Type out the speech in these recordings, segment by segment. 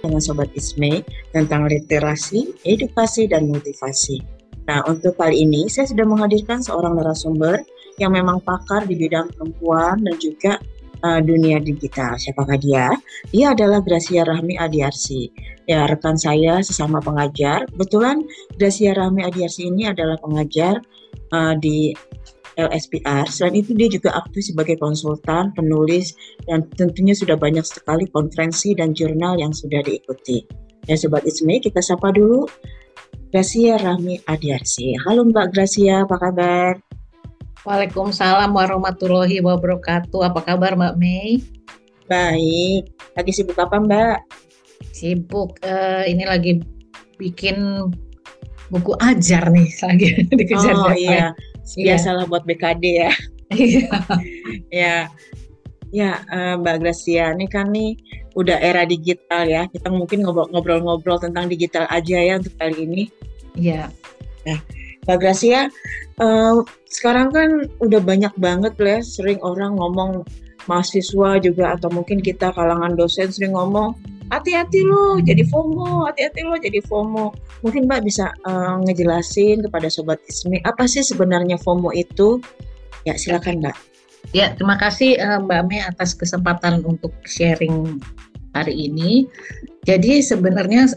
dengan Sobat Isme tentang literasi, edukasi, dan motivasi. Nah, untuk kali ini saya sudah menghadirkan seorang narasumber yang memang pakar di bidang perempuan dan juga uh, dunia digital. Siapakah dia? Dia adalah Gracia Rahmi Adiarsi. Ya, rekan saya sesama pengajar. Kebetulan Gracia Rahmi Adiarsi ini adalah pengajar uh, di LSPR. Selain itu dia juga aktif sebagai konsultan, penulis, dan tentunya sudah banyak sekali konferensi dan jurnal yang sudah diikuti. Ya Sobat Ismi, kita sapa dulu Gracia Rahmi Adiarsi. Halo Mbak Gracia, apa kabar? Waalaikumsalam warahmatullahi wabarakatuh. Apa kabar Mbak Mei? Baik. Lagi sibuk apa Mbak? Sibuk. Uh, ini lagi bikin buku ajar nih lagi dikejar Oh iya. Biasalah iya. buat BKD ya. Iya. ya. Ya, Mbak Gracia, ini kan nih udah era digital ya. Kita mungkin ngobrol-ngobrol tentang digital aja ya untuk kali ini. Iya. Nah, Mbak Gracia, uh, sekarang kan udah banyak banget lah sering orang ngomong mahasiswa juga atau mungkin kita kalangan dosen sering ngomong hati-hati lo jadi FOMO, hati-hati lo jadi FOMO. Mungkin Mbak bisa uh, ngejelasin kepada Sobat Ismi apa sih sebenarnya FOMO itu? Ya silakan Mbak. Ya terima kasih uh, Mbak Mei atas kesempatan untuk sharing hari ini. Jadi sebenarnya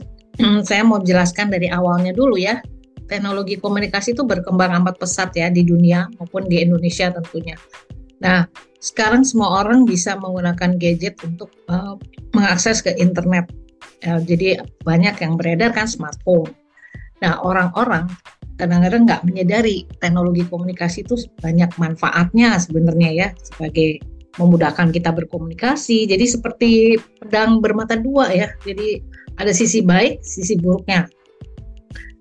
saya mau jelaskan dari awalnya dulu ya teknologi komunikasi itu berkembang amat pesat ya di dunia maupun di Indonesia tentunya. Nah, sekarang semua orang bisa menggunakan gadget untuk uh, mengakses ke internet. Uh, jadi banyak yang beredar kan smartphone. Nah, orang-orang kadang-kadang nggak menyadari teknologi komunikasi itu banyak manfaatnya sebenarnya ya sebagai memudahkan kita berkomunikasi. Jadi seperti pedang bermata dua ya. Jadi ada sisi baik, sisi buruknya.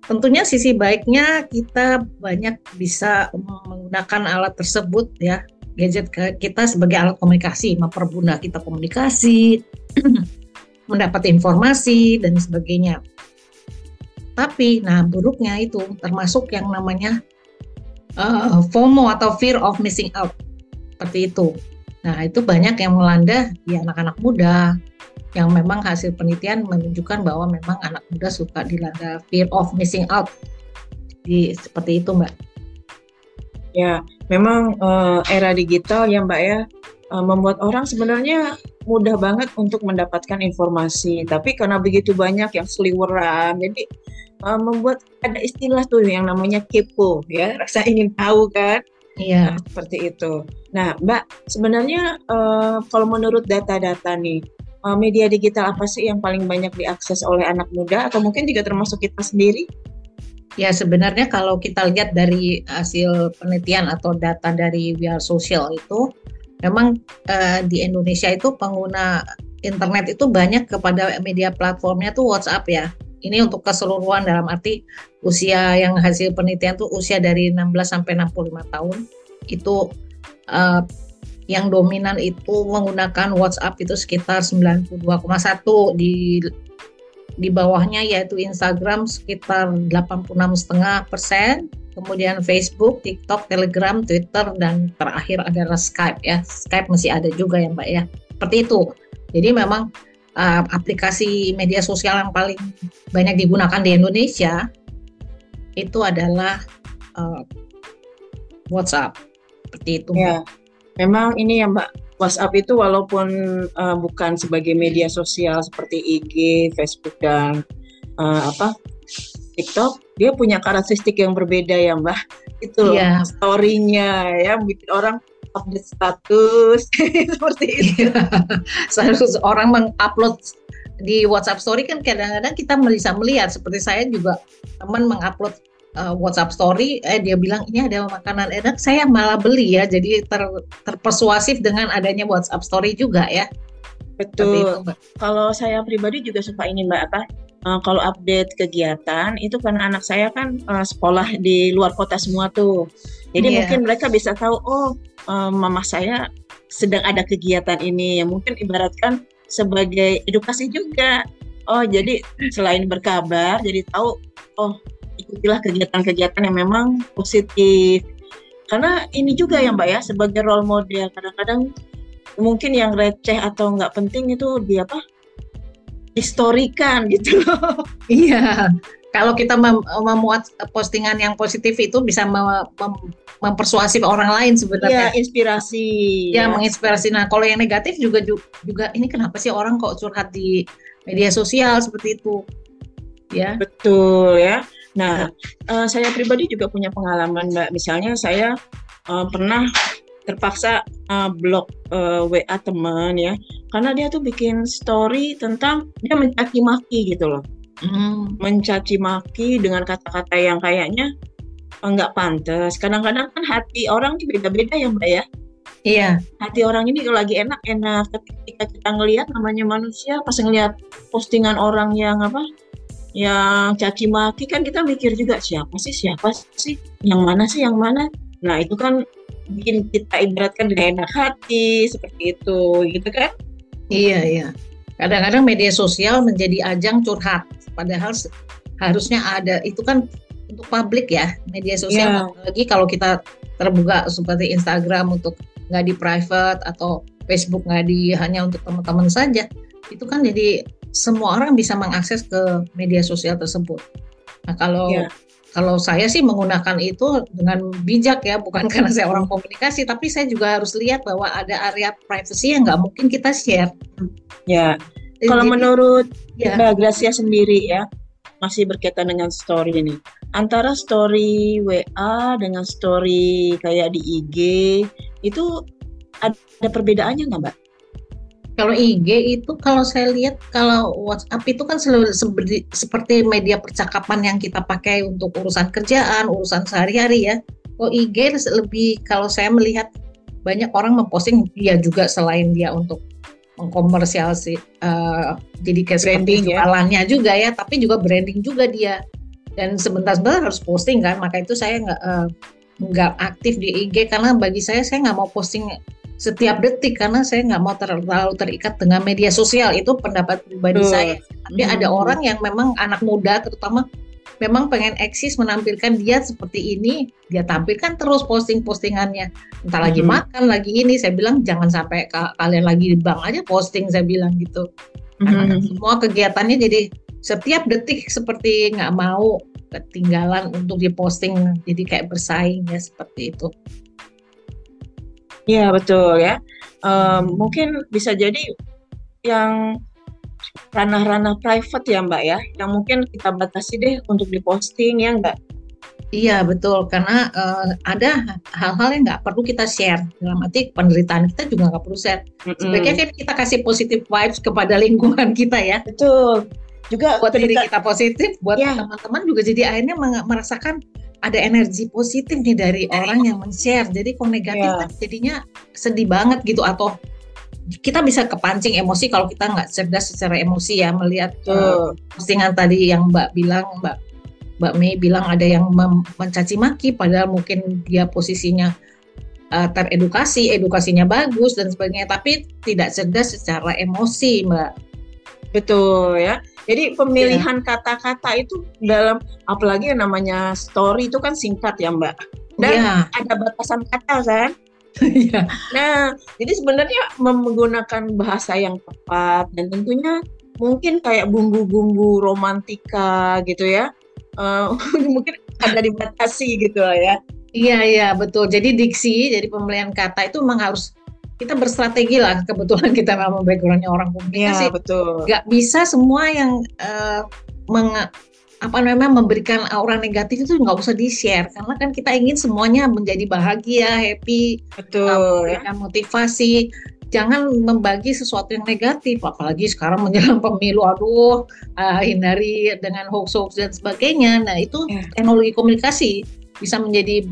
Tentunya sisi baiknya kita banyak bisa menggunakan alat tersebut ya gadget kita sebagai alat komunikasi, mempermudah kita komunikasi, mendapat informasi dan sebagainya. Tapi, nah buruknya itu termasuk yang namanya uh, FOMO atau fear of missing out, seperti itu. Nah itu banyak yang melanda di anak-anak muda, yang memang hasil penelitian menunjukkan bahwa memang anak muda suka dilanda fear of missing out. Di seperti itu, Mbak. Ya, memang uh, era digital ya, Mbak ya, uh, membuat orang sebenarnya mudah banget untuk mendapatkan informasi. Tapi karena begitu banyak yang seliweran, jadi uh, membuat ada istilah tuh yang namanya kepo ya, rasa ingin tahu kan. Iya. Nah, seperti itu. Nah, Mbak, sebenarnya uh, kalau menurut data-data nih, uh, media digital apa sih yang paling banyak diakses oleh anak muda atau mungkin juga termasuk kita sendiri? Ya sebenarnya kalau kita lihat dari hasil penelitian atau data dari We Social itu memang uh, di Indonesia itu pengguna internet itu banyak kepada media platformnya tuh WhatsApp ya. Ini untuk keseluruhan dalam arti usia yang hasil penelitian tuh usia dari 16 sampai 65 tahun itu uh, yang dominan itu menggunakan WhatsApp itu sekitar 92,1 di di bawahnya yaitu Instagram sekitar 86,5 persen, kemudian Facebook, TikTok, Telegram, Twitter, dan terakhir adalah Skype ya. Skype masih ada juga ya Mbak ya. Seperti itu. Jadi memang uh, aplikasi media sosial yang paling banyak digunakan di Indonesia itu adalah uh, WhatsApp. Seperti itu. Ya. Memang ini ya Mbak, WhatsApp itu walaupun uh, bukan sebagai media sosial seperti IG, Facebook dan uh, apa TikTok, dia punya karakteristik yang berbeda ya Mbak. Itu yeah. story-nya ya bikin orang update status seperti itu. Seharusnya orang mengupload di WhatsApp story kan kadang-kadang kita bisa melihat seperti saya juga teman mengupload uh, WhatsApp story eh dia bilang ini ada makanan enak. Saya malah beli ya jadi ter, terpersuasif dengan adanya WhatsApp story juga ya. Betul. kalau saya pribadi juga suka ini mbak apa uh, kalau update kegiatan itu karena anak saya kan uh, sekolah di luar kota semua tuh. Jadi yeah. mungkin mereka bisa tahu oh uh, mama saya sedang ada kegiatan ini. Yang mungkin ibaratkan sebagai edukasi juga. Oh jadi selain berkabar jadi tahu oh ikutilah kegiatan-kegiatan yang memang positif karena ini juga ya mbak ya sebagai role model kadang-kadang mungkin yang receh atau nggak penting itu di apa historikan gitu. iya. Kalau kita mem memuat postingan yang positif itu bisa mem mem mempersuasi orang lain sebenarnya. Iya, inspirasi. Ya, ya, menginspirasi. Nah, kalau yang negatif juga juga ini kenapa sih orang kok curhat di media sosial seperti itu? Ya. Betul ya. Nah, uh, saya pribadi juga punya pengalaman, Mbak. Misalnya saya uh, pernah terpaksa uh, blok uh, WA teman ya, karena dia tuh bikin story tentang dia mencaci maki gitu loh, mm. mencaci maki dengan kata-kata yang kayaknya nggak pantas. Kadang-kadang kan hati orang tuh beda-beda ya mbak ya. Iya. Hati orang ini kalau lagi enak-enak, ketika kita ngelihat namanya manusia, pas ngelihat postingan orang yang apa, yang caci maki kan kita mikir juga siapa sih siapa sih, yang mana sih yang mana. Nah itu kan bikin kita ibaratkan dengan enak hati seperti itu, gitu kan? Iya iya. Kadang-kadang media sosial menjadi ajang curhat, padahal harusnya ada itu kan untuk publik ya media sosial yeah. lagi kalau kita terbuka seperti Instagram untuk nggak di private atau Facebook nggak di hanya untuk teman-teman saja itu kan jadi semua orang bisa mengakses ke media sosial tersebut. Nah kalau yeah. kalau saya sih menggunakan itu dengan bijak ya bukan karena saya orang komunikasi tapi saya juga harus lihat bahwa ada area privacy yang nggak mungkin kita share. Ya. Kalau menurut ya. Mbak Gracia sendiri ya, masih berkaitan dengan story ini. Antara story WA dengan story kayak di IG itu ada perbedaannya nggak mbak? Kalau IG itu kalau saya lihat kalau WhatsApp itu kan seperti seperti media percakapan yang kita pakai untuk urusan kerjaan, urusan sehari-hari ya. Kalau IG lebih kalau saya melihat banyak orang memposting dia juga selain dia untuk mengkomersialsi uh, jadi kayak branding ya. jualannya juga ya tapi juga branding juga dia dan sebentar-sebentar harus posting kan maka itu saya nggak uh, nggak aktif di IG karena bagi saya saya nggak mau posting setiap detik karena saya nggak mau terlalu terikat dengan media sosial itu pendapat pribadi uh. saya tapi hmm. ada orang yang memang anak muda terutama memang pengen eksis menampilkan dia seperti ini, dia tampilkan terus posting-postingannya. Entah lagi hmm. makan, lagi ini, saya bilang jangan sampai kalian lagi di bank aja posting, saya bilang gitu. Karena hmm. semua kegiatannya jadi setiap detik seperti nggak mau ketinggalan untuk diposting, jadi kayak bersaing ya seperti itu. Iya betul ya. Um, mungkin bisa jadi yang ranah-ranah private ya Mbak ya, yang mungkin kita batasi deh untuk diposting ya Mbak? Iya betul karena uh, ada hal-hal yang nggak perlu kita share dalam arti penderitaan kita juga nggak perlu share. Mm-hmm. Sebaiknya kan kita kasih positif vibes kepada lingkungan kita ya. Betul. Juga buat diri kita positif, buat yeah. teman-teman juga jadi akhirnya merasakan ada energi positif nih dari orang yang men-share. Jadi kalau negatif yeah. kan jadinya sedih banget gitu atau kita bisa kepancing emosi kalau kita nggak cerdas secara emosi ya melihat uh, postingan tadi yang Mbak bilang Mbak Mbak Mei bilang ada yang mencaci maki padahal mungkin dia posisinya uh, teredukasi edukasinya bagus dan sebagainya tapi tidak cerdas secara emosi Mbak betul ya jadi pemilihan kata-kata ya. itu dalam apalagi yang namanya story itu kan singkat ya Mbak dan ya. ada batasan kata kan Iya. nah, jadi sebenarnya menggunakan bahasa yang tepat dan tentunya mungkin kayak bumbu-bumbu romantika gitu ya. Uh, mungkin ada dibatasi gitu lah ya. Iya iya betul. Jadi diksi, jadi pemilihan kata itu memang harus kita berstrategi lah. Kebetulan kita memang backgroundnya orang komunikasi. Iya betul. Gak bisa semua yang uh, meng apa namanya memberikan aura negatif itu nggak usah di share karena kan kita ingin semuanya menjadi bahagia happy betul ya. motivasi jangan membagi sesuatu yang negatif apalagi sekarang menjelang pemilu aduh uh, hindari dengan hoax hoax dan sebagainya nah itu ya. teknologi komunikasi bisa menjadi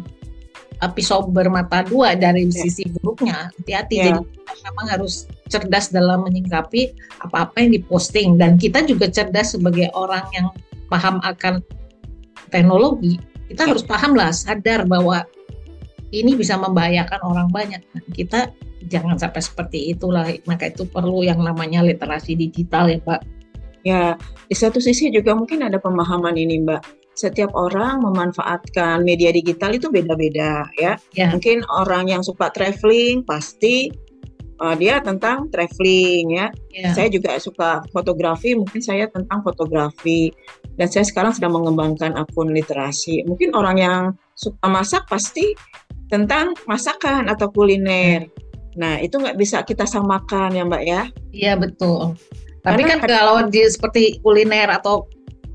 uh, pisau bermata dua dari ya. sisi buruknya hati-hati ya. jadi memang harus cerdas dalam menyingkapi apa-apa yang diposting dan kita juga cerdas sebagai orang yang paham akan teknologi, kita harus paham lah, sadar bahwa ini bisa membahayakan orang banyak. Nah, kita jangan sampai seperti itulah. Maka itu perlu yang namanya literasi digital ya, Pak. Ya, di satu sisi juga mungkin ada pemahaman ini, Mbak. Setiap orang memanfaatkan media digital itu beda-beda ya. ya. Mungkin orang yang suka traveling pasti uh, dia tentang traveling ya. Yeah. Saya juga suka fotografi, mungkin saya tentang fotografi. Dan saya sekarang sedang mengembangkan akun literasi. Mungkin orang yang suka masak pasti tentang masakan atau kuliner. Nah, itu nggak bisa kita samakan ya Mbak ya? Iya betul. Tapi Karena kan kalau di seperti kuliner atau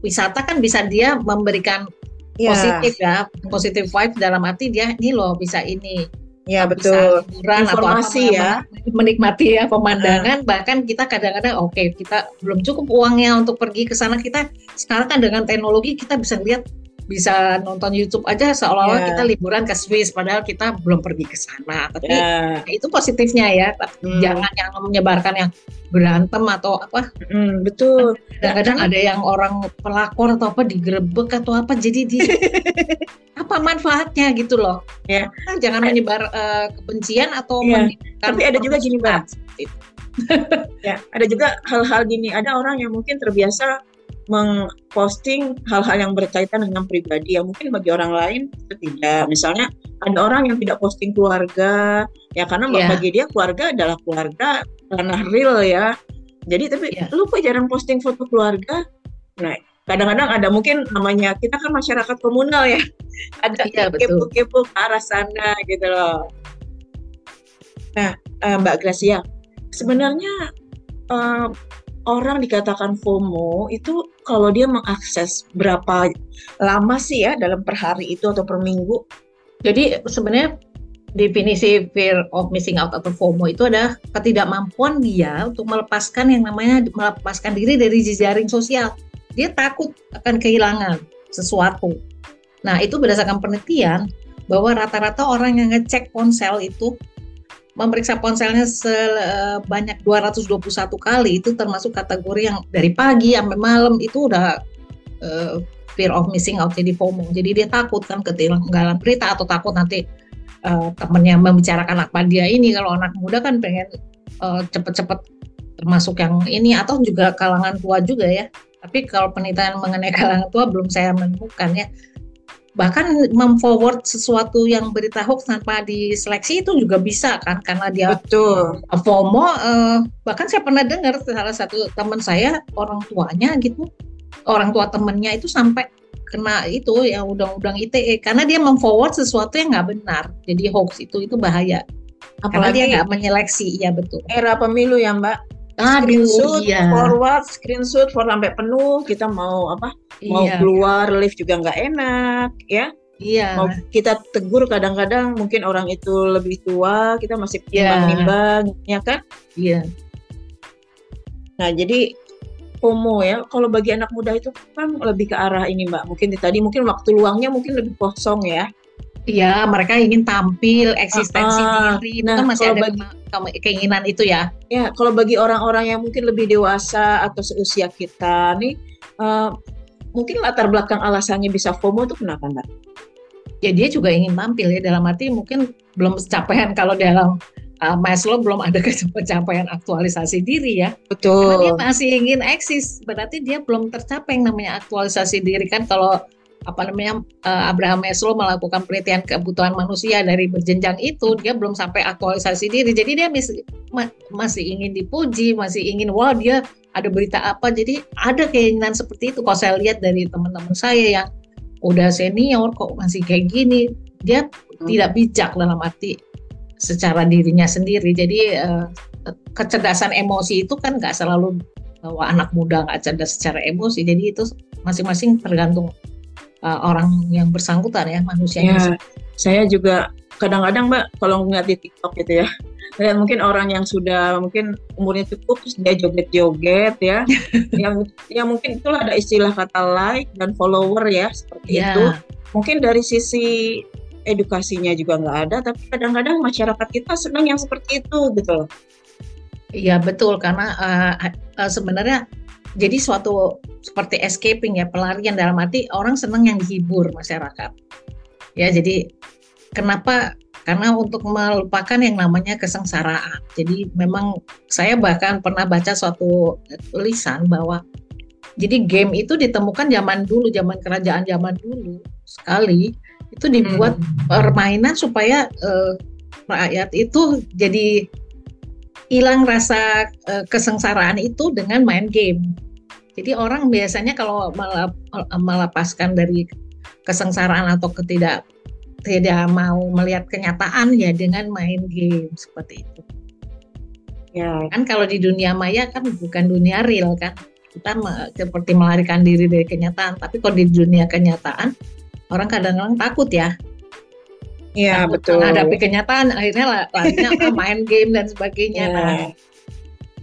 wisata kan bisa dia memberikan ya. positif ya, positif vibe dalam arti dia ini loh bisa ini Ya betul. Liburan Informasi atau apa, ya. Menikmati ya pemandangan. Hmm. Bahkan kita kadang-kadang oke okay, kita belum cukup uangnya untuk pergi ke sana. Kita sekarang kan dengan teknologi kita bisa lihat bisa nonton YouTube aja seolah-olah yeah. kita liburan ke Swiss padahal kita belum pergi ke sana. Tapi yeah. itu positifnya ya. Hmm. Jangan yang menyebarkan yang berantem atau apa. Hmm, betul. Kadang-kadang ada yang orang pelakor atau apa digerebek atau apa jadi di apa manfaatnya gitu loh. Ya. Nah, jangan menyebar uh, kebencian atau yeah. Tapi ada juga gini, Mbak. ya, ada juga hal-hal gini. Ada orang yang mungkin terbiasa mengposting hal-hal yang berkaitan dengan pribadi yang mungkin bagi orang lain itu tidak. Misalnya ada orang yang tidak posting keluarga, ya karena yeah. bagi dia keluarga adalah keluarga ranah real ya. Jadi tapi yeah. lu kok jarang posting foto keluarga? Nah, kadang-kadang ada mungkin namanya kita kan masyarakat komunal ya. ada yeah, kepo-kepo ke arah sana gitu loh. Nah, uh, Mbak Gracia, sebenarnya uh, orang dikatakan FOMO itu kalau dia mengakses berapa lama sih ya dalam per hari itu atau per minggu? Jadi sebenarnya definisi fear of missing out atau FOMO itu adalah ketidakmampuan dia untuk melepaskan yang namanya melepaskan diri dari jejaring sosial. Dia takut akan kehilangan sesuatu. Nah, itu berdasarkan penelitian bahwa rata-rata orang yang ngecek ponsel itu memeriksa ponselnya sebanyak 221 kali itu termasuk kategori yang dari pagi sampai malam itu udah uh, fear of missing out jadi FOMO. Jadi dia takut kan ketinggalan berita atau takut nanti uh, temennya membicarakan apa dia ini kalau anak muda kan pengen uh, cepet-cepet termasuk yang ini atau juga kalangan tua juga ya. Tapi kalau penelitian mengenai kalangan tua belum saya menemukan ya bahkan memforward sesuatu yang berita hoax tanpa diseleksi itu juga bisa kan karena dia betul. FOMO uh, bahkan saya pernah dengar salah satu teman saya orang tuanya gitu orang tua temennya itu sampai kena itu ya undang-undang ITE karena dia memforward sesuatu yang nggak benar. Jadi hoax itu itu bahaya. Apalagi dia nggak menyeleksi ya betul. era pemilu ya mbak Aduh, screenshot, iya. forward, screenshot, for sampai penuh. Kita mau apa? Iya. Mau keluar lift juga nggak enak, ya. Iya. Mau kita tegur kadang-kadang mungkin orang itu lebih tua, kita masih iya. nimbang-nimbang, ya kan? Iya. Nah, jadi FOMO ya. Kalau bagi anak muda itu kan lebih ke arah ini, Mbak. Mungkin tadi mungkin waktu luangnya mungkin lebih kosong ya. Iya, mereka ingin tampil eksistensi uh, diri. Itu nah, kan masih ada bagi, keinginan itu ya. Ya, kalau bagi orang-orang yang mungkin lebih dewasa atau seusia kita nih, uh, mungkin latar belakang alasannya bisa FOMO itu kenapa mbak? Ya dia juga ingin tampil ya dalam arti mungkin belum pencapaian kalau dalam uh, Maslow belum ada pencapaian aktualisasi diri ya. Betul. Karena dia masih ingin eksis, berarti dia belum tercapai yang namanya aktualisasi diri kan kalau apa namanya uh, Abraham Maslow melakukan penelitian kebutuhan manusia dari berjenjang itu dia belum sampai aktualisasi diri. Jadi dia masih masih ingin dipuji masih ingin wah dia ada berita apa. Jadi ada keinginan seperti itu. Kalau saya lihat dari teman-teman saya yang udah senior kok masih kayak gini dia hmm. tidak bijak dalam arti secara dirinya sendiri. Jadi uh, kecerdasan emosi itu kan nggak selalu bahwa anak muda nggak cerdas secara emosi. Jadi itu masing-masing tergantung uh, orang yang bersangkutan ya manusia. Ya, saya juga kadang-kadang mbak kalau ngeliat di TikTok gitu ya, dan mungkin orang yang sudah mungkin umurnya cukup terus dia joget-joget ya, yang ya mungkin itulah ada istilah kata like dan follower ya seperti ya. itu. Mungkin dari sisi edukasinya juga nggak ada, tapi kadang-kadang masyarakat kita senang yang seperti itu gitu loh. Iya betul karena uh, uh, sebenarnya jadi suatu seperti escaping ya pelarian dalam arti orang senang yang dihibur masyarakat ya jadi kenapa karena untuk melupakan yang namanya kesengsaraan jadi memang saya bahkan pernah baca suatu tulisan bahwa jadi game itu ditemukan zaman dulu zaman kerajaan zaman dulu sekali itu dibuat hmm. permainan supaya uh, rakyat itu jadi hilang rasa uh, kesengsaraan itu dengan main game. Jadi orang biasanya kalau melepaskan dari kesengsaraan atau ketidak tidak mau melihat kenyataan ya dengan main game seperti itu. Ya. Kan kalau di dunia maya kan bukan dunia real kan. Kita seperti melarikan diri dari kenyataan, tapi kalau di dunia kenyataan orang kadang-kadang takut ya. Iya betul. Menghadapi kenyataan akhirnya larinya main game dan sebagainya. Ya. Nah,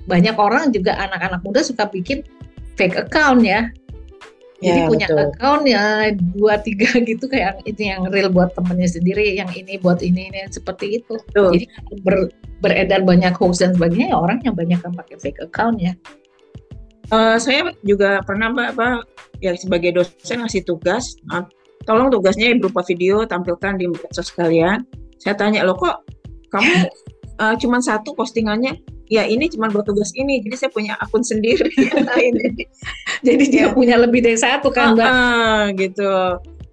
banyak orang juga anak-anak muda suka bikin fake account ya jadi ya, punya betul. account ya dua tiga gitu kayak itu yang real buat temennya sendiri, yang ini buat ini ini seperti itu. Betul. Jadi ber, beredar banyak hoax dan sebagainya ya orang yang banyak yang pakai fake account ya. Uh, saya juga pernah mbak apa yang sebagai dosen ngasih tugas, uh, tolong tugasnya berupa video tampilkan di medsos kalian. Saya tanya lo kok kamu uh, cuman satu postingannya ya ini cuma buat tugas ini jadi saya punya akun sendiri jadi dia ya. punya lebih dari satu kan mbak? Uh, gitu.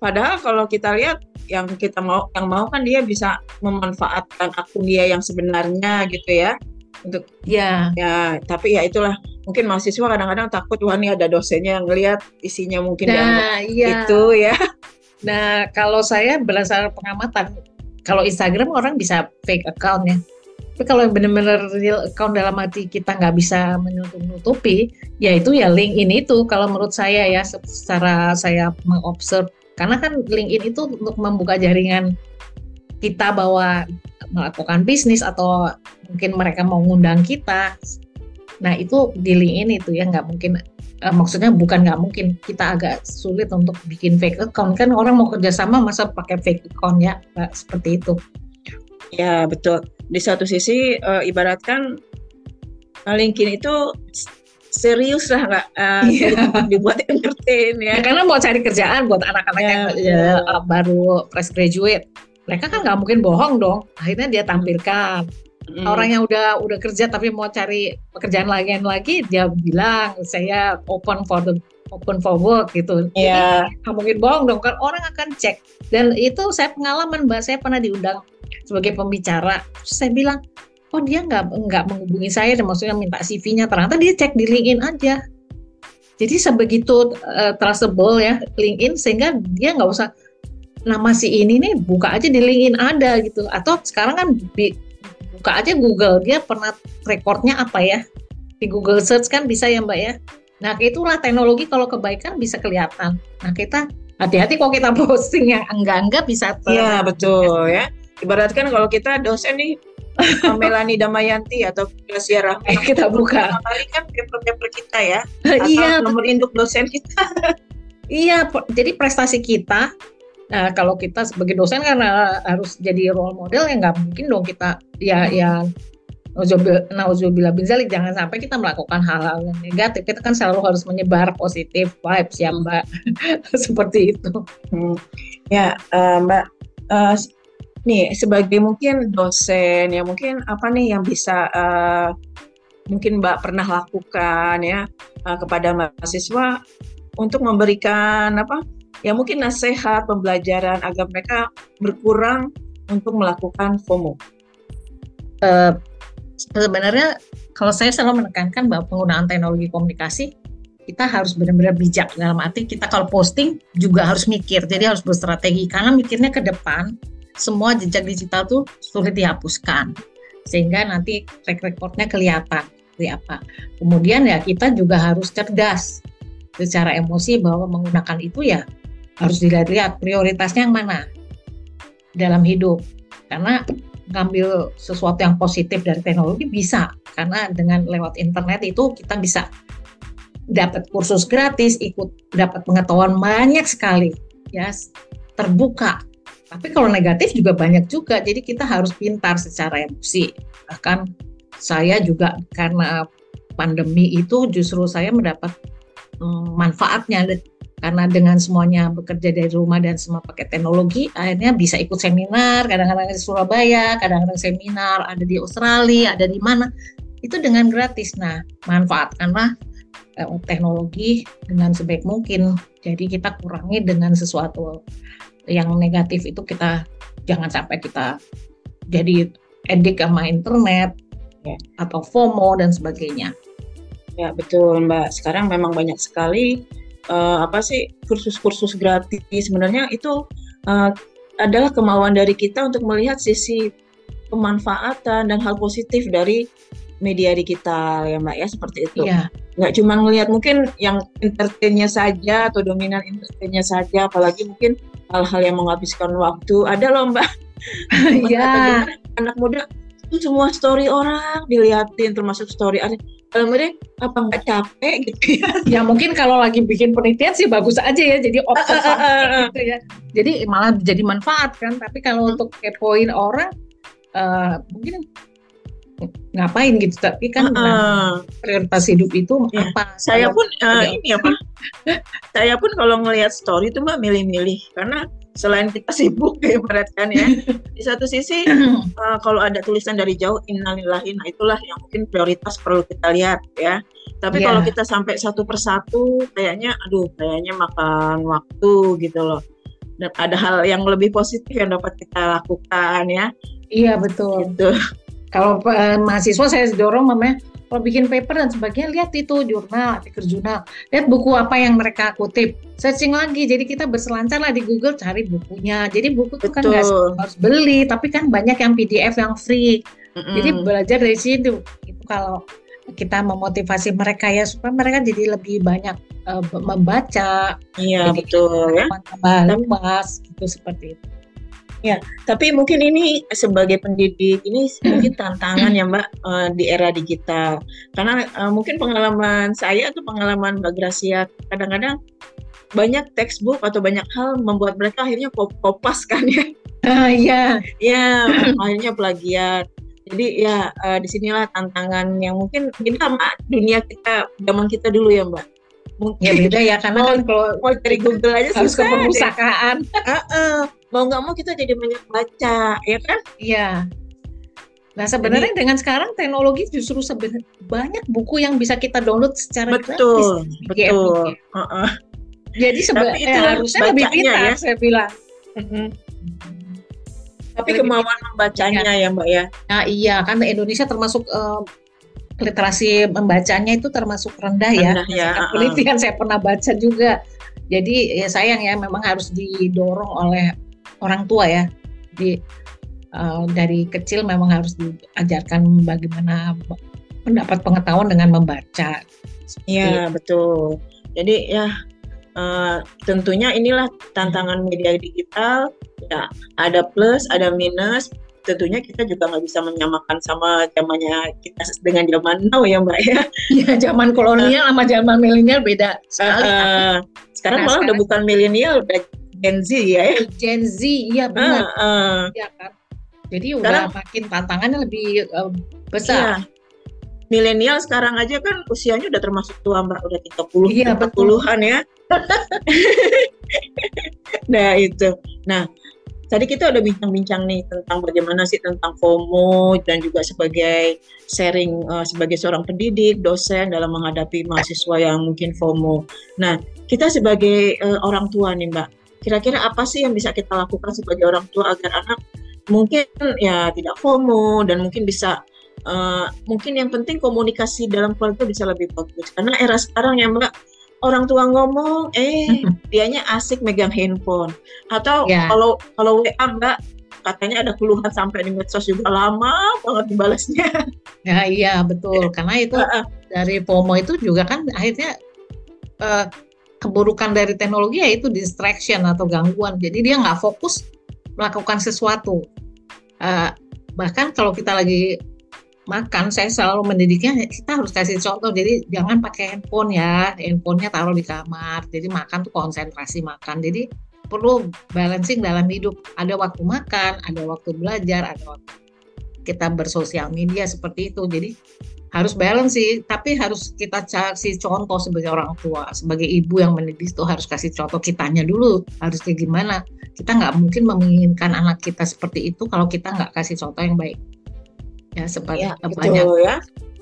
Padahal kalau kita lihat yang kita mau yang mau kan dia bisa memanfaatkan akun dia yang sebenarnya gitu ya. Untuk ya. ya tapi ya itulah. Mungkin mahasiswa kadang-kadang takut wah ini ada dosennya yang ngelihat isinya mungkin nah, iya. itu ya. Nah kalau saya berdasarkan pengamatan kalau Instagram orang bisa fake account ya tapi kalau yang benar-benar real account dalam hati kita nggak bisa menutup-nutupi, ya itu ya LinkedIn itu. Kalau menurut saya ya secara saya mengobserv karena kan LinkedIn itu untuk membuka jaringan kita bahwa melakukan bisnis atau mungkin mereka mau ngundang kita. Nah itu di LinkedIn itu ya nggak mungkin uh, maksudnya bukan nggak mungkin. Kita agak sulit untuk bikin fake account. Kan orang mau kerjasama masa pakai fake account ya? Seperti itu. Ya betul. Di satu sisi uh, ibaratkan uh, LinkedIn itu serius lah nggak uh, yeah. dibuat entertain ya. ya. Karena mau cari kerjaan buat anak-anak yeah, yang yeah. Uh, baru fresh graduate, mereka kan nggak mungkin bohong dong. Akhirnya dia tampilkan. Mm. Orang yang udah udah kerja tapi mau cari pekerjaan lain lagi, dia bilang saya open for the open for work gitu. Iya. Yeah. mungkin bohong dong kan orang akan cek. Dan itu saya pengalaman mbak, saya pernah diundang sebagai pembicara Terus saya bilang oh dia nggak nggak menghubungi saya dan maksudnya minta CV-nya ternyata dia cek di LinkedIn aja jadi sebegitu uh, trustable ya LinkedIn sehingga dia nggak usah nama si ini nih buka aja di LinkedIn ada gitu atau sekarang kan bi, buka aja Google dia pernah rekornya apa ya di Google Search kan bisa ya Mbak ya nah itulah teknologi kalau kebaikan bisa kelihatan. Nah kita hati-hati kalau kita posting yang enggak-enggak bisa Iya betul ya. Ibaratkan kalau kita dosen nih Melani Damayanti atau Gracia Rahmi kita buka. Kali kan paper-paper kita ya atau iya, nomor induk dosen kita. Iya jadi prestasi kita nah, kalau kita sebagai dosen karena harus jadi role model ya nggak mungkin dong kita ya ya Nauzubillah bin zalik jangan sampai kita melakukan hal-hal yang negatif kita kan selalu harus menyebar positif vibes ya mbak seperti itu hmm. ya uh, mbak uh, nih sebagai mungkin dosen ya mungkin apa nih yang bisa uh, mungkin Mbak pernah lakukan ya uh, kepada mahasiswa untuk memberikan apa ya mungkin nasihat pembelajaran agar mereka berkurang untuk melakukan FOMO. Uh, sebenarnya kalau saya selalu menekankan bahwa penggunaan teknologi komunikasi kita harus benar-benar bijak dalam arti kita kalau posting juga harus mikir jadi harus berstrategi karena mikirnya ke depan semua jejak digital tuh sulit dihapuskan sehingga nanti track recordnya kelihatan seperti apa. Kemudian ya kita juga harus cerdas secara emosi bahwa menggunakan itu ya harus dilihat-lihat prioritasnya yang mana dalam hidup. Karena ngambil sesuatu yang positif dari teknologi bisa. Karena dengan lewat internet itu kita bisa dapat kursus gratis, ikut dapat pengetahuan banyak sekali ya terbuka. Tapi kalau negatif juga banyak juga, jadi kita harus pintar secara emosi. Bahkan saya juga karena pandemi itu justru saya mendapat um, manfaatnya karena dengan semuanya bekerja dari rumah dan semua pakai teknologi, akhirnya bisa ikut seminar, kadang-kadang di Surabaya, kadang-kadang seminar ada di Australia, ada di mana, itu dengan gratis. Nah, manfaatkanlah eh, teknologi dengan sebaik mungkin. Jadi kita kurangi dengan sesuatu yang negatif itu kita jangan sampai kita jadi edik sama internet ya. atau FOMO dan sebagainya. Ya betul Mbak. Sekarang memang banyak sekali uh, apa sih kursus-kursus gratis. Sebenarnya itu uh, adalah kemauan dari kita untuk melihat sisi pemanfaatan dan hal positif dari media digital ya Mbak ya seperti itu. Iya. Nggak cuma melihat mungkin yang entertainnya saja atau dominan entertainnya saja, apalagi mungkin hal-hal yang menghabiskan waktu. Ada loh Mbak. Iya. anak muda itu semua story orang diliatin termasuk story ada kalau mereka apa nggak capek? Gitu. Ya ya mungkin kalau lagi bikin penelitian sih bagus aja ya jadi observasi gitu ya. Jadi malah jadi manfaat kan tapi kalau hmm. untuk kepoin orang uh, mungkin ngapain gitu tapi kan uh, nah, prioritas hidup itu ya. apa? Saya pun uh, ini apa saya pun kalau ngelihat story itu mbak milih-milih. Karena selain kita sibuk ya kan ya. Di satu sisi uh, kalau ada tulisan dari jauh innalillahi nah itulah yang mungkin prioritas perlu kita lihat ya. Tapi yeah. kalau kita sampai satu persatu kayaknya aduh kayaknya makan waktu gitu loh. Dan ada hal yang lebih positif yang dapat kita lakukan ya. Iya betul. Gitu. kalau uh, mahasiswa saya dorong mamanya kalau bikin paper dan sebagainya lihat itu jurnal artikel jurnal. Lihat buku apa yang mereka kutip. Searching lagi. Jadi kita berselancar lah di Google cari bukunya. Jadi buku itu kan nggak harus beli tapi kan banyak yang PDF yang free. Mm-hmm. jadi belajar dari situ. Itu kalau kita memotivasi mereka ya supaya mereka jadi lebih banyak uh, membaca. Iya betul ya. tambah luas gitu seperti itu Ya, tapi mungkin ini sebagai pendidik ini mungkin tantangan ya Mbak uh, di era digital. Karena uh, mungkin pengalaman saya atau pengalaman Mbak Gracia kadang-kadang banyak textbook atau banyak hal membuat mereka akhirnya kopas kan ya. Ah iya. Ya, akhirnya plagiat. Jadi ya uh, di sinilah tantangan yang mungkin kita dunia kita zaman kita dulu ya Mbak mungkin ya beda ya karena kan kalau mau cari Google aja harus ke perpustakaan uh -uh. Mau nggak mau kita jadi banyak baca ya kan iya nah sebenarnya jadi, dengan sekarang teknologi justru sebenarnya banyak buku yang bisa kita download secara betul gratis betul uh -uh. jadi sebenarnya eh, harusnya lebih pintar ya. saya bilang tapi kemauan membacanya ya. ya mbak ya nah iya kan Indonesia termasuk uh, literasi membacanya itu termasuk rendah, ya. rendah ya. ya. Penelitian saya pernah baca juga. Jadi ya sayang ya memang harus didorong oleh orang tua ya. Di uh, dari kecil memang harus diajarkan bagaimana mendapat pengetahuan dengan membaca. Iya betul. Jadi ya uh, tentunya inilah tantangan media digital. Ya ada plus, ada minus tentunya kita juga nggak bisa menyamakan sama zamannya kita dengan zaman now ya mbak ya. Ya zaman kolonial sama zaman milenial beda sekali. Uh, sekarang nah, malah sekarang, udah bukan milenial, udah Gen Z ya. ya. Gen Z, iya benar. Uh, uh. Ya kan. Jadi sekarang, udah makin tantangannya lebih uh, besar. Iya. Milenial sekarang aja kan usianya udah termasuk tua mbak, udah 30 iya, 40-an ya. nah itu. Nah tadi kita udah bincang-bincang nih tentang bagaimana sih tentang FOMO dan juga sebagai sharing uh, sebagai seorang pendidik, dosen dalam menghadapi mahasiswa yang mungkin FOMO. Nah, kita sebagai uh, orang tua nih Mbak, kira-kira apa sih yang bisa kita lakukan sebagai orang tua agar anak mungkin ya tidak FOMO dan mungkin bisa uh, mungkin yang penting komunikasi dalam keluarga bisa lebih bagus. Karena era sekarang ya Mbak orang tua ngomong eh dianya asik megang handphone. Atau yeah. kalau kalau WA enggak katanya ada keluhan sampai di medsos juga lama banget dibalasnya. Ya iya betul. Karena itu dari FOMO itu juga kan akhirnya uh, keburukan dari teknologi yaitu distraction atau gangguan. Jadi dia nggak fokus melakukan sesuatu. Uh, bahkan kalau kita lagi makan saya selalu mendidiknya kita harus kasih contoh. Jadi jangan pakai handphone ya. Handphonenya taruh di kamar. Jadi makan tuh konsentrasi makan. Jadi perlu balancing dalam hidup. Ada waktu makan ada waktu belajar ada waktu kita bersosial media seperti itu. Jadi harus balance sih tapi harus kita kasih contoh sebagai orang tua sebagai ibu yang mendidik itu harus kasih contoh kitanya dulu harus kayak gimana kita nggak mungkin menginginkan anak kita seperti itu kalau kita nggak kasih contoh yang baik ya seperti ya, banyak ya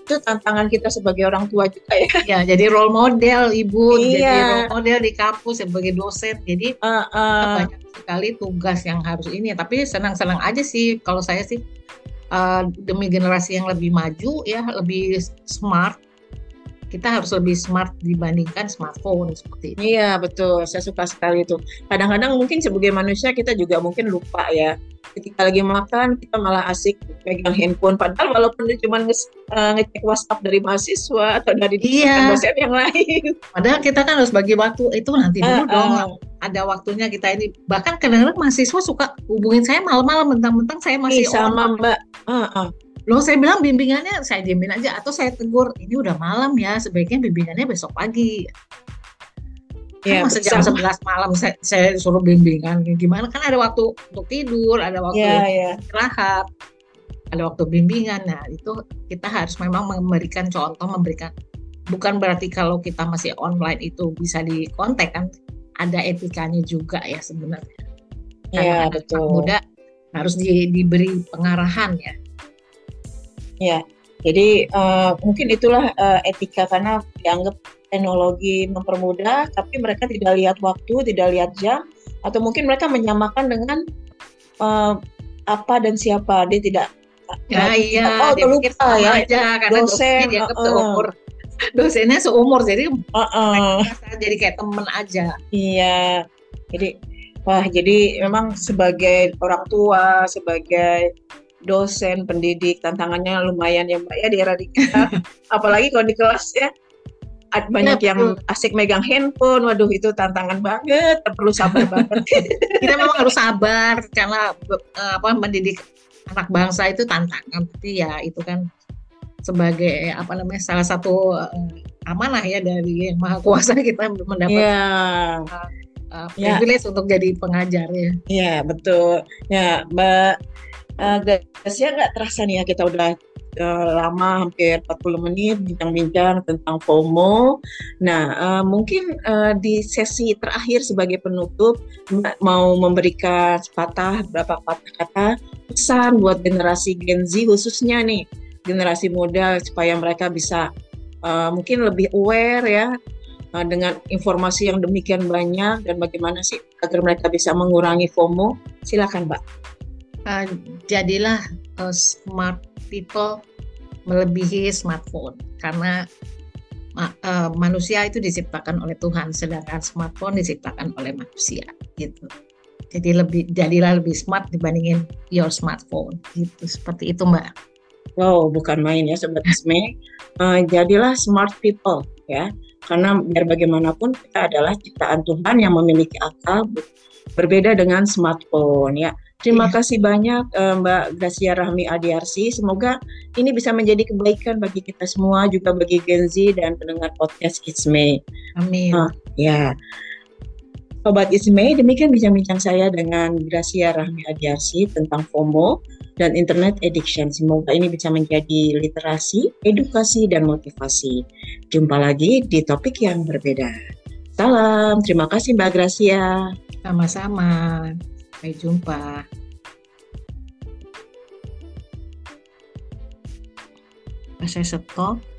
itu tantangan kita sebagai orang tua juga ya. Ya, jadi role model ibu, iya. jadi role model di kampus sebagai dosen. Jadi uh, uh. banyak sekali tugas yang harus ini. Tapi senang-senang aja sih kalau saya sih uh, demi generasi yang lebih maju ya, lebih smart kita harus lebih smart dibandingkan smartphone seperti itu. Iya betul, saya suka sekali itu. Kadang-kadang mungkin sebagai manusia kita juga mungkin lupa ya. Ketika lagi makan kita malah asik pegang handphone. Padahal walaupun cuma nge uh, ngecek WhatsApp dari mahasiswa atau dari iya. dosen yang lain. Padahal kita kan harus bagi waktu itu nanti dulu uh, dong. Uh. Ada waktunya kita ini. Bahkan kadang-kadang mahasiswa suka hubungin saya malam-malam mentang-mentang saya masih sama Mbak. Uh, uh Loh saya bilang bimbingannya saya diemin aja atau saya tegur ini udah malam ya sebaiknya bimbingannya besok pagi. Ya, kan masa jam 11 malam saya, saya suruh bimbingan gimana kan ada waktu untuk tidur, ada waktu ya, ya. istirahat, ada waktu bimbingan. Nah, itu kita harus memang memberikan contoh, memberikan bukan berarti kalau kita masih online itu bisa dikontak kan ada etikanya juga ya sebenarnya. Iya, betul. Muda harus di, diberi pengarahan ya Ya, jadi uh, mungkin itulah uh, etika karena dianggap teknologi mempermudah, tapi mereka tidak lihat waktu, tidak lihat jam, atau mungkin mereka menyamakan dengan uh, apa dan siapa. Dia tidak. Ya, iya, oh, dia lupa ya. Aja, karena dosen, dia uh, dosennya seumur jadi uh, uh. jadi kayak temen aja. Iya, jadi wah jadi memang sebagai orang tua, sebagai dosen, pendidik, tantangannya lumayan ya Mbak ya di era digital. Apalagi kalau di kelas ya banyak ya, yang asik megang handphone, waduh itu tantangan banget, perlu sabar banget. Kita memang harus sabar karena eh, apa mendidik anak bangsa itu tantangan, tapi ya itu kan sebagai apa namanya salah satu uh, amanah ya dari yang maha kuasa kita mendapat yeah. uh, uh, privilege yeah. untuk jadi pengajar ya. Iya betul. Ya Mbak uh, ya nggak terasa nih ya kita udah uh, lama hampir 40 menit bincang-bincang tentang FOMO. Nah, uh, mungkin uh, di sesi terakhir sebagai penutup mau memberikan sepatah berapa patah kata pesan buat generasi Gen Z khususnya nih generasi muda supaya mereka bisa uh, mungkin lebih aware ya uh, dengan informasi yang demikian banyak dan bagaimana sih agar mereka bisa mengurangi FOMO. Silakan, Mbak. Uh, jadilah uh, smart people melebihi smartphone. Karena manusia itu diciptakan oleh Tuhan sedangkan smartphone diciptakan oleh manusia gitu. Jadi lebih jadilah lebih smart dibandingin your smartphone gitu. Seperti itu mbak wow bukan main ya sobat Isme uh, jadilah smart people ya karena biar bagaimanapun kita adalah ciptaan Tuhan yang memiliki akal berbeda dengan smartphone ya Terima iya. kasih banyak uh, Mbak Gracia Rahmi Adiarsi. Semoga ini bisa menjadi kebaikan bagi kita semua, juga bagi Gen Z dan pendengar podcast Isme. Amin. Uh, ya. Sobat Isme, demikian bincang-bincang saya dengan Gracia Rahmi Adiarsi tentang FOMO dan Internet Addiction. Semoga ini bisa menjadi literasi, edukasi, dan motivasi. Jumpa lagi di topik yang berbeda. Salam, terima kasih Mbak Gracia. Sama-sama. Sampai jumpa. Saya stop.